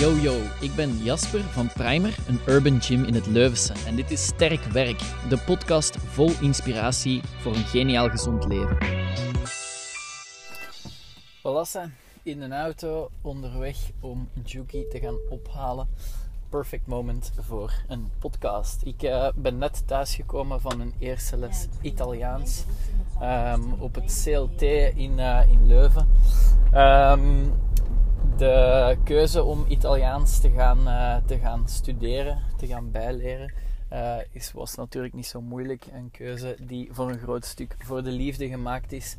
Yo yo, ik ben Jasper van Primer, een urban gym in het Leuvense. En dit is Sterk Werk, de podcast vol inspiratie voor een geniaal gezond leven. Walassen in een auto onderweg om Juki te gaan ophalen. Perfect moment voor een podcast. Ik uh, ben net thuisgekomen van een eerste les Italiaans um, op het CLT in, uh, in Leuven. Um, de keuze om Italiaans te gaan, uh, te gaan studeren, te gaan bijleren, uh, is, was natuurlijk niet zo moeilijk. Een keuze die voor een groot stuk voor de liefde gemaakt is.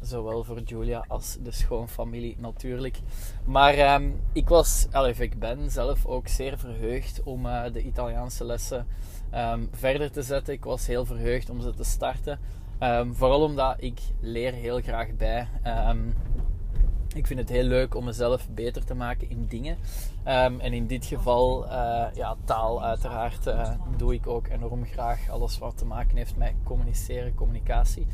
Zowel voor Julia als de schoonfamilie natuurlijk. Maar um, ik, was, ik ben zelf ook zeer verheugd om uh, de Italiaanse lessen um, verder te zetten. Ik was heel verheugd om ze te starten. Um, vooral omdat ik leer heel graag bij. Ik vind het heel leuk om mezelf beter te maken in dingen. Um, en in dit geval, uh, ja, taal uiteraard, uh, doe ik ook enorm graag. Alles wat te maken heeft met communiceren, communicatie.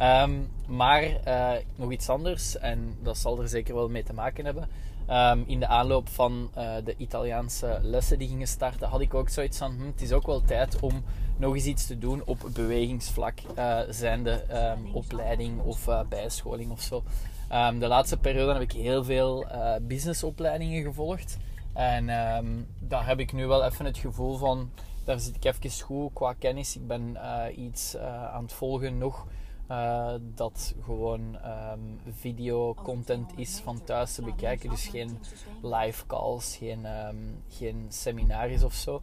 Um, maar uh, nog iets anders, en dat zal er zeker wel mee te maken hebben. Um, in de aanloop van de Italiaanse lessen die gingen starten, had ik ook zoiets van: hm, het is ook wel tijd om nog eens iets te doen op bewegingsvlak, zijnde opleiding of bijscholing of zo. Um, de laatste periode heb ik heel veel uh, businessopleidingen gevolgd. En um, daar heb ik nu wel even het gevoel van, daar zit ik even goed qua kennis. Ik ben uh, iets uh, aan het volgen nog. dat gewoon um, video content is van thuis te bekijken. Dus geen live calls, geen, geen seminaries of zo.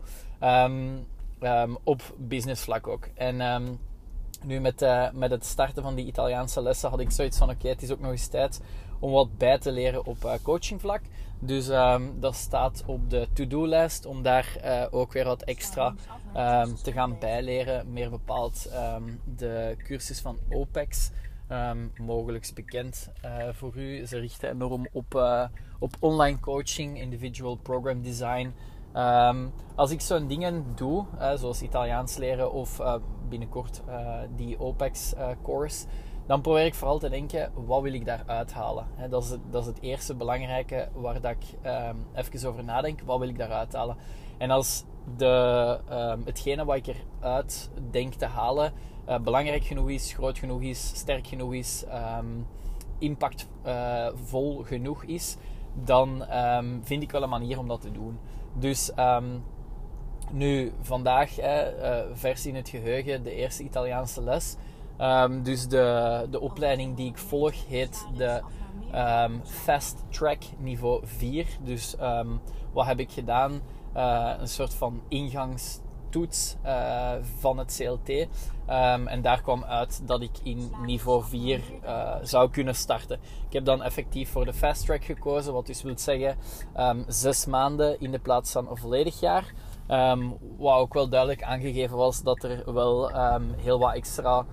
op business vlak ook. En nu met, uh, met het starten van die Italiaanse lessen had ik zoiets van oké, het is ook nog eens tijd om wat bij te leren op uh, coachingvlak. Dus um, dat staat op de to-do-lijst om daar uh, ook weer wat extra um, te gaan bijleren. Meer bepaald um, de cursus van OPEX. mogelijk bekend voor u. Ze richten enorm op, op online coaching, individual program design. Als ik zo'n dingen doe, zoals Italiaans leren of binnenkort uh, die OPEX-course, eh, dan probeer ik vooral te denken, wat wil ik daar uithalen? Dat, is het, dat is het eerste belangrijke waar dat ik um, even over nadenk. Wat wil ik daar uithalen? En als de, um, hetgene wat ik eruit denk te halen belangrijk genoeg is, groot genoeg is, sterk genoeg is, impactvol genoeg is, dan vind ik wel een manier om dat te doen. Dus nu, vandaag, hè, uh, vers in het geheugen, de eerste Italiaanse les. Um, dus de, de opleiding die ik volg heet de um, Fast Track niveau 4. Dus wat heb ik gedaan? Uh, een soort van ingangstoets uh, van het CLT. en daar kwam uit dat ik in niveau 4 uh, zou kunnen starten. Ik heb dan effectief voor de Fast Track gekozen, wat dus wil zeggen zes maanden in de plaats van een volledig jaar. Um, wat ook wel duidelijk aangegeven was dat er wel um, heel wat extra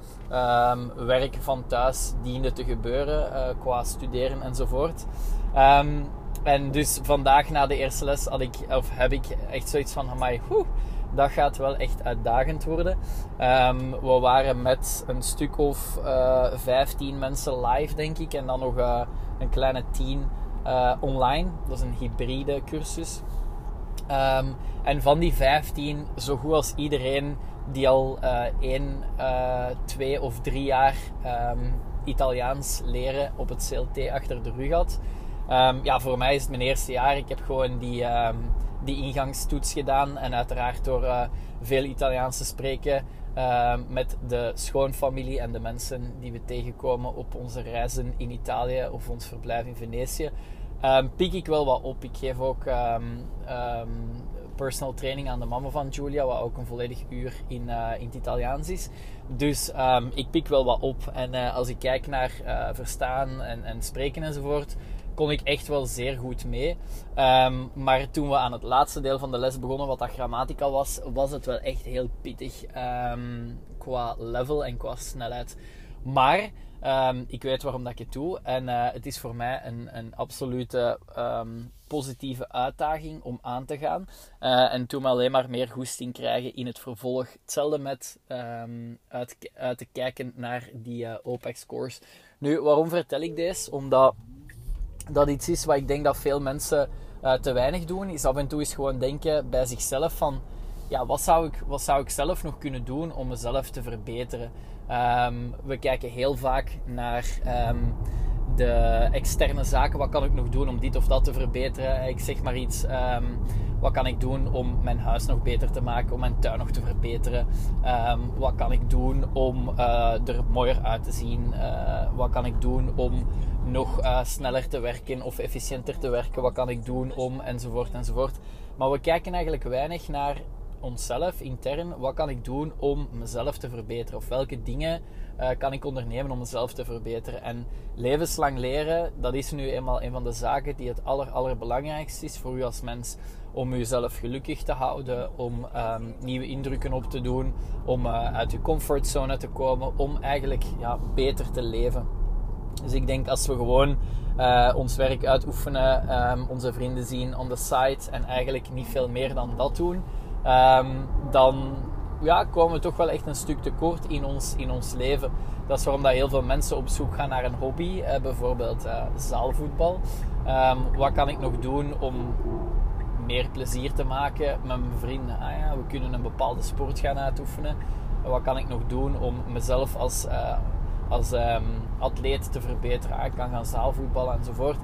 um, werk van thuis diende te gebeuren uh, qua studeren enzovoort. en dus vandaag na de eerste les had ik, of heb ik echt zoiets van: whew, dat gaat wel echt uitdagend worden. we waren met een stuk of uh, eh, 15 mensen live, denk ik, en dan nog uh, een kleine 10 online. Dat is een hybride cursus. Um, en van die 15, zo goed als iedereen die al uh, één, uh, twee of drie jaar um, Italiaans leren op het CLT achter de rug had. Um, ja, voor mij is het mijn eerste jaar. Ik heb gewoon die, die ingangstoets gedaan. En uiteraard door uh, veel Italiaans te spreken met de schoonfamilie en de mensen die we tegenkomen op onze reizen in Italië of ons verblijf in Venetië um, piek ik wel wat op. Ik geef ook personal training aan de mama van Julia, wat ook een volledig uur in, uh, in het Italiaans is. Dus ik pik wel wat op. En uh, als ik kijk naar verstaan en, en spreken enzovoort, kon ik echt wel zeer goed mee. Um, maar toen we aan het laatste deel van de les begonnen, wat dat grammatica was, was het wel echt heel pittig um, qua level en qua snelheid. Maar Um, ik weet waarom dat ik het doe. En uh, het is voor mij een, een absolute positieve uitdaging om aan te gaan. Uh, en toen me alleen maar meer goesting krijgen in het vervolg. Hetzelfde met uit, uit te kijken naar die uh, OPEX-course. Nu, waarom vertel ik deze? Omdat dat iets is wat ik denk dat veel mensen te weinig doen, is af en toe eens gewoon denken bij zichzelf van ja, wat, zou ik, wat zou ik zelf nog kunnen doen om mezelf te verbeteren? Ehm, we kijken heel vaak naar ehm, de externe zaken. Wat kan ik nog doen om dit of dat te verbeteren? Ik zeg maar iets. Ehm, wat kan ik doen om mijn huis nog beter te maken, om mijn tuin nog te verbeteren? wat kan ik doen om uh, er mooier uit te zien? Uh, wat kan ik doen om nog uh, sneller te werken of efficiënter te werken? Wat kan ik doen om enzovoort enzovoort? Maar we kijken eigenlijk weinig naar onszelf intern, wat kan ik doen om mezelf te verbeteren? Of welke dingen uh, kan ik ondernemen om mezelf te verbeteren? En levenslang leren, dat is nu eenmaal een van de zaken die het aller, allerbelangrijkste is voor u als mens. Om uzelf gelukkig te houden, om um, nieuwe indrukken op te doen, om uh, uit uw comfortzone te komen, om eigenlijk ja, beter te leven. Dus ik denk als we gewoon uh, ons werk uitoefenen, um, onze vrienden zien on the site en eigenlijk niet veel meer dan dat doen, um, dan ja, komen we toch wel echt een stuk tekort in ons, in ons leven. Dat is waarom dat heel veel mensen op zoek gaan naar een hobby, eh, bijvoorbeeld uh, zaalvoetbal. Um, wat kan ik nog doen om meer plezier te maken met mijn vrienden? Ah ja, we kunnen een bepaalde sport gaan uitoefenen. Wat kan ik nog doen om mezelf als, uh, als um, atleet te verbeteren? Ah, ik kan gaan zaalvoetballen enzovoort.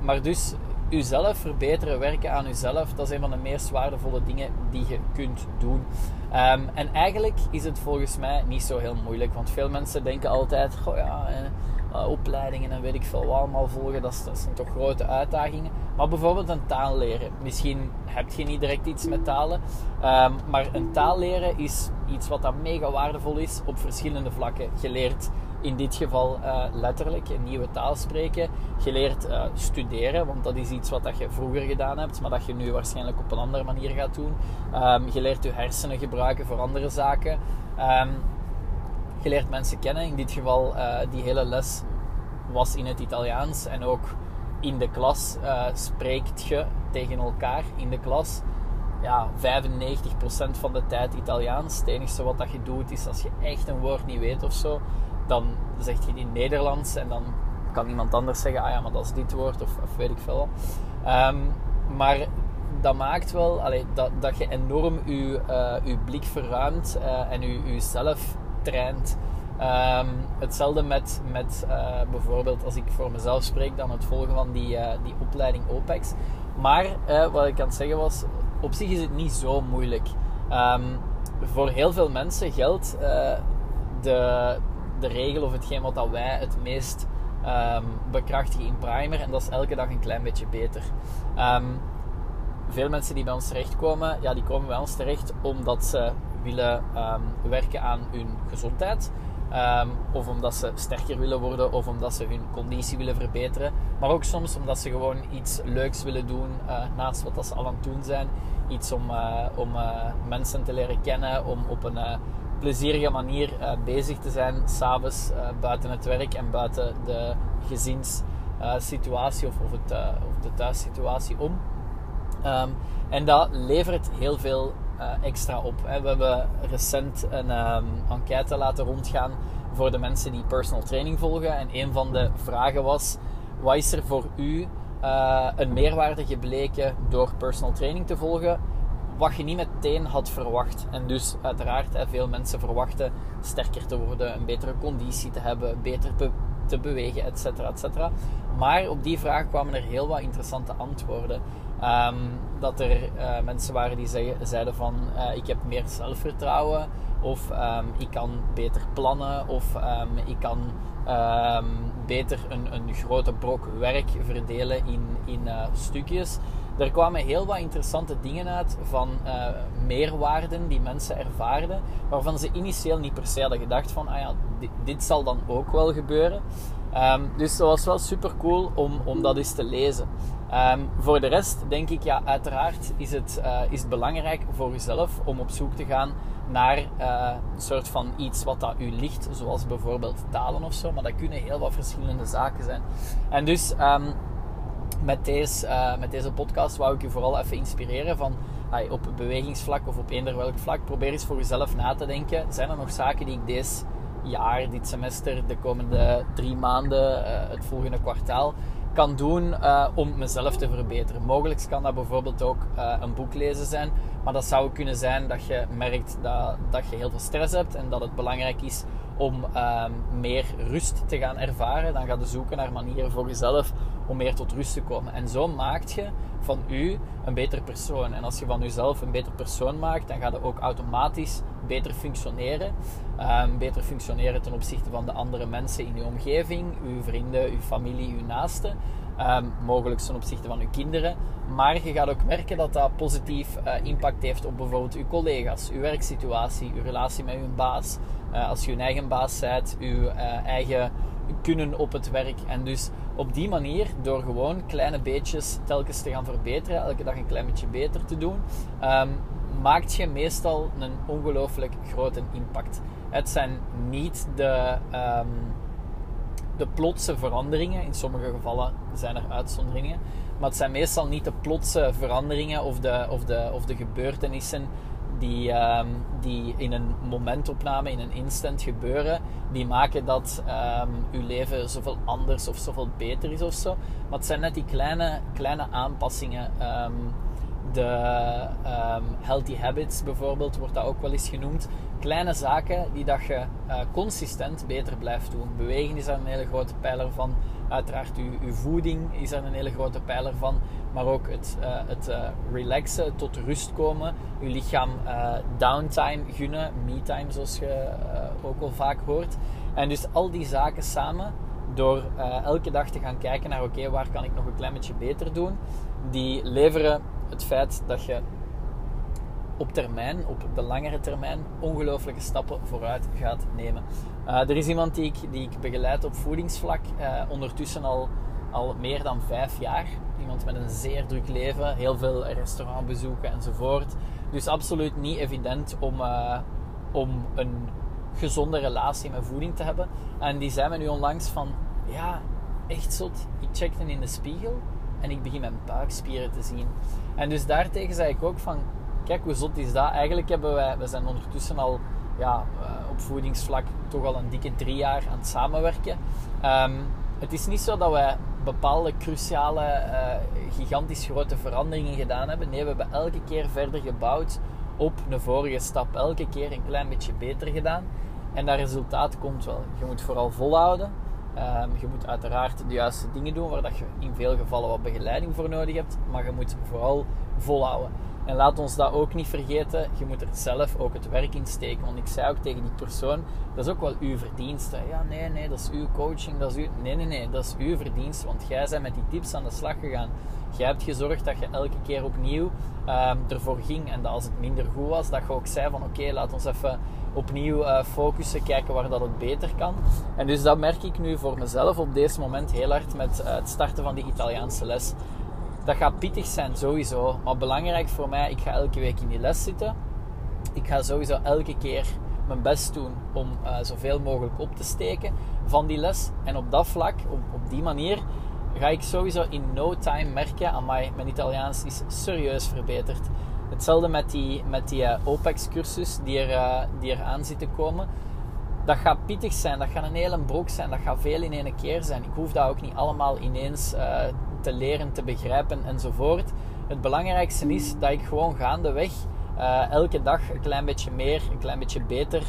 Maar dus uzelf verbeteren, werken aan uzelf, dat is een van de meest waardevolle dingen die je kunt doen. Ehm, en eigenlijk is het volgens mij niet zo heel moeilijk, want veel mensen denken altijd: goh ja, eh, opleidingen en weet ik veel allemaal volgen, dat, zijn toch grote uitdagingen. Maar bijvoorbeeld een taal leren. Misschien heb je niet direct iets met talen, um, maar een taal leren is iets wat dan mega waardevol is op verschillende vlakken. Je leert in dit geval uh, letterlijk een nieuwe taal spreken. Je leert uh, studeren, want dat is iets wat dat je vroeger gedaan hebt, maar dat je nu waarschijnlijk op een andere manier gaat doen. Um, je leert je hersenen gebruiken voor andere zaken. Um, je leert mensen kennen. In dit geval, uh, die hele les was in het Italiaans en ook in de klas spreekt je tegen elkaar in de klas ja, 95% van de tijd Italiaans. Het enige wat dat je doet is als je echt een woord niet weet of zo, dan zegt je in Nederlands en dan kan iemand anders zeggen, ah ja, maar dat is dit woord of, of weet ik veel. Um, maar dat maakt wel dat, dat je enorm je, uh, blik verruimt uh, en je, jezelf traint. Um, hetzelfde met, met uh, bijvoorbeeld als ik voor mezelf spreek, dan het volgen van die, die opleiding OPEX. Maar wat ik aan het zeggen was, op zich is het niet zo moeilijk. Um, voor heel veel mensen geldt de, de regel of hetgeen wat dat wij het meest um, bekrachtigen in primer. En dat is elke dag een klein beetje beter. Um, veel mensen die bij ons terechtkomen, ja, die komen bij ons terecht omdat ze willen um, werken aan hun gezondheid. Um, of omdat ze sterker willen worden, of omdat ze hun conditie willen verbeteren. Maar ook soms omdat ze gewoon iets leuks willen doen uh, naast wat dat ze al aan het doen zijn. Iets om, uh, om uh, mensen te leren kennen, om op een plezierige manier uh, bezig te zijn s'avonds uh, buiten het werk en buiten de gezinssituatie of, of, het, of de thuissituatie om. Um, en dat levert heel veel extra op. We hebben recent een um, enquête laten rondgaan voor de mensen die personal training volgen. En een van de vragen was: wat is er voor u een meerwaarde gebleken door personal training te volgen? Wat je niet meteen had verwacht. En dus uiteraard, veel mensen verwachten sterker te worden, een betere conditie te hebben, beter te bewegen, etc. etcetera. Maar op die vraag kwamen er heel wat interessante antwoorden. Um, dat er uh, mensen waren die zeiden van uh, ik heb meer zelfvertrouwen of um, ik kan beter plannen of um, ik kan beter een, een grote brok werk verdelen in, in uh, stukjes. Er kwamen heel wat interessante dingen uit van uh, meerwaarden die mensen ervaarden, waarvan ze initieel niet per se hadden gedacht van, ah ja, dit, zal dan ook wel gebeuren. Dus dat was wel super cool om, om dat eens te lezen. Voor de rest denk ik, ja, uiteraard is het, uh, is het belangrijk voor jezelf om op zoek te gaan naar uh, een soort van iets wat dat u ligt, zoals bijvoorbeeld talen of zo. Maar dat kunnen heel wat verschillende zaken zijn. En dus um, met, deze, uh, met deze podcast wou ik je vooral even inspireren van uh, op bewegingsvlak of op eender welk vlak. Probeer eens voor jezelf na te denken. Zijn er nog zaken die ik deze jaar, dit semester, de komende drie maanden, uh, het volgende kwartaal kan doen om mezelf te verbeteren. Mogelijk kan dat bijvoorbeeld ook een boek lezen zijn, maar dat zou kunnen zijn dat je merkt dat, dat je heel veel stress hebt en dat het belangrijk is om ehm, meer rust te gaan ervaren. Dan ga je zoeken naar manieren voor jezelf om meer tot rust te komen. En zo maakt je van u een beter persoon. En als je van jezelf een beter persoon maakt, dan gaat je ook automatisch beter functioneren. Um, beter functioneren ten opzichte van de andere mensen in je omgeving, uw vrienden, uw familie, uw naasten. Um, mogelijk ten opzichte van uw kinderen. Maar je gaat ook merken dat dat positief uh, impact heeft op bijvoorbeeld uw collega's, uw werksituatie, uw relatie met uw baas. Uh, als je uw eigen baas bent, uw uh, eigen kunnen op het werk. En dus op die manier, door gewoon kleine beetjes telkens te gaan verbeteren, elke dag een klein beetje beter te doen, um, maakt je meestal een ongelooflijk grote impact. Het zijn niet de, um, de plotse veranderingen, in sommige gevallen zijn er uitzonderingen, maar het zijn meestal niet de plotse veranderingen of de, of de, of de gebeurtenissen die, um, die in een momentopname, in een instant gebeuren, die maken dat um, uw leven zoveel anders of zoveel beter is of zo. Maar het zijn net die kleine, kleine aanpassingen. Um, de healthy habits bijvoorbeeld wordt dat ook wel eens genoemd. Kleine zaken die dat je uh, consistent beter blijft doen. Bewegen is daar een hele grote pijler van. Uiteraard uw, uw voeding is daar een hele grote pijler van maar ook het, uh, het uh, relaxen, tot rust komen, je lichaam downtime gunnen, me-time zoals je ook al vaak hoort. En dus al die zaken samen, door elke dag te gaan kijken naar oké, waar kan ik nog een klein beetje beter doen, die leveren het feit dat je op termijn, op de langere termijn, ongelooflijke stappen vooruit gaat nemen. er is iemand die ik, die ik begeleid op voedingsvlak, ondertussen al, al meer dan vijf jaar iemand met een zeer druk leven, heel veel restaurantbezoeken enzovoort. Dus absoluut niet evident om, uh, om een gezonde relatie met voeding te hebben. En die zei me nu onlangs van, ja, echt zot. Ik checkte in de spiegel en ik begin mijn buikspieren te zien. En dus daartegen zei ik ook van, kijk hoe zot is dat. Eigenlijk hebben wij, we zijn ondertussen al ja, uh, op voedingsvlak toch al een dikke drie jaar aan het samenwerken. Um, het is niet zo dat wij bepaalde cruciale, uh, gigantisch grote veranderingen gedaan hebben. Nee, we hebben elke keer verder gebouwd op een vorige stap. Elke keer een klein beetje beter gedaan. En dat resultaat komt wel. Je moet vooral volhouden. Um, je moet uiteraard de juiste dingen doen waar dat je in veel gevallen wat begeleiding voor nodig hebt. Maar je moet vooral volhouden. En laat ons dat ook niet vergeten. Je moet er zelf ook het werk in steken. Want ik zei ook tegen die persoon: dat is ook wel uw verdienste. Ja, nee, nee, dat is uw coaching. Dat is uw... Nee, nee, nee, dat is uw verdienste. Want jij bent met die tips aan de slag gegaan. Jij hebt gezorgd dat je elke keer opnieuw um, ervoor ging. En dat als het minder goed was, dat je ook zei: van oké, laat ons even opnieuw uh, focussen, kijken waar dat het beter kan. En dus dat merk ik nu voor mezelf op deze moment heel hard met uh, het starten van die Italiaanse les. Dat gaat pittig zijn, sowieso. Maar belangrijk voor mij, ik ga elke week in die les zitten. Ik ga sowieso elke keer mijn best doen om uh, zoveel mogelijk op te steken van die les. En op dat vlak, op, op die manier, ga ik sowieso in no time merken aan mij, mijn Italiaans is serieus verbeterd. Hetzelfde met die, met die uh, OPEX-cursus die, er, uh, die er aan zit te komen. Dat gaat pittig zijn, dat gaat een hele brok zijn, dat gaat veel in één keer zijn. Ik hoef dat ook niet allemaal ineens te leren, te begrijpen enzovoort. Het belangrijkste is dat ik gewoon gaandeweg elke dag een klein beetje meer, een klein beetje beter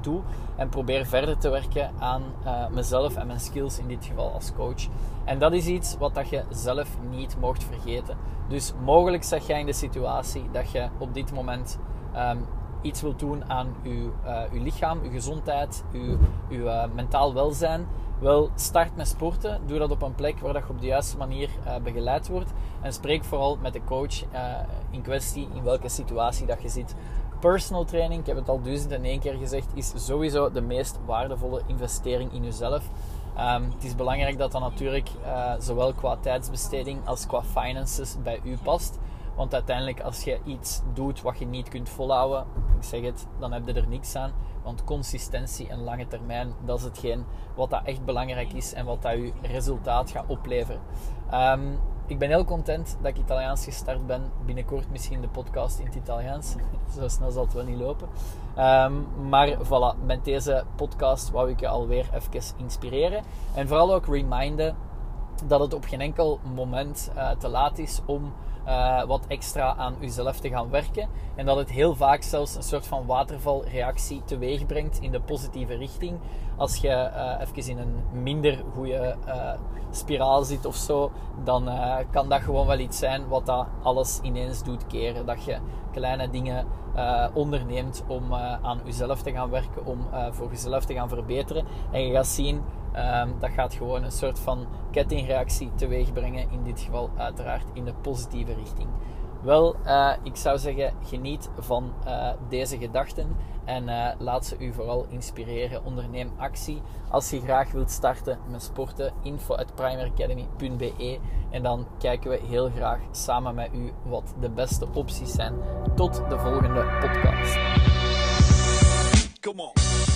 doe. En probeer verder te werken aan mezelf en mijn skills, in dit geval als coach. En dat is iets wat dat je zelf niet mocht vergeten. Dus mogelijk zeg jij in de situatie dat je op dit moment um, iets wilt doen aan je, uw lichaam, je gezondheid, je, je mentaal welzijn. Wel, start met sporten. Doe dat op een plek waar dat je op de juiste manier uh, begeleid wordt. En spreek vooral met de coach in kwestie in welke situatie dat je zit. Personal training, ik heb het al duizend en één keer gezegd, is sowieso de meest waardevolle investering in jezelf. Um, het is belangrijk dat dat natuurlijk uh, zowel qua tijdsbesteding als qua finances bij u past. Want uiteindelijk, als je iets doet wat je niet kunt volhouden, ik zeg het, dan heb je er niks aan. Want consistentie en lange termijn, dat is hetgeen wat dat echt belangrijk is en wat dat je resultaat gaat opleveren. Um, ik ben heel content dat ik Italiaans gestart ben. Binnenkort misschien de podcast in het Italiaans. Zo snel zal het wel niet lopen. Um, maar voilà, met deze podcast wou ik je alweer even inspireren. En vooral ook reminden dat het op geen enkel moment uh, te laat is om uh, wat extra aan uzelf te gaan werken. En dat het heel vaak zelfs een soort van watervalreactie teweeg brengt in de positieve richting. Als je uh, even in een minder goede spiraal zit of zo, dan kan dat gewoon wel iets zijn wat dat alles ineens doet keren. Dat je kleine dingen onderneemt om aan uzelf te gaan werken, om voor jezelf te gaan verbeteren. En je gaat zien Um, dat gaat gewoon een soort van kettingreactie teweeg brengen. In dit geval uiteraard in de positieve richting. Wel, uh, ik zou zeggen, geniet van uh, deze gedachten en uh, laat ze u vooral inspireren. Onderneem actie. Als je graag wilt starten met sporten, info at primeracademy.be en dan kijken we heel graag samen met u wat de beste opties zijn. Tot de volgende podcast. Come on.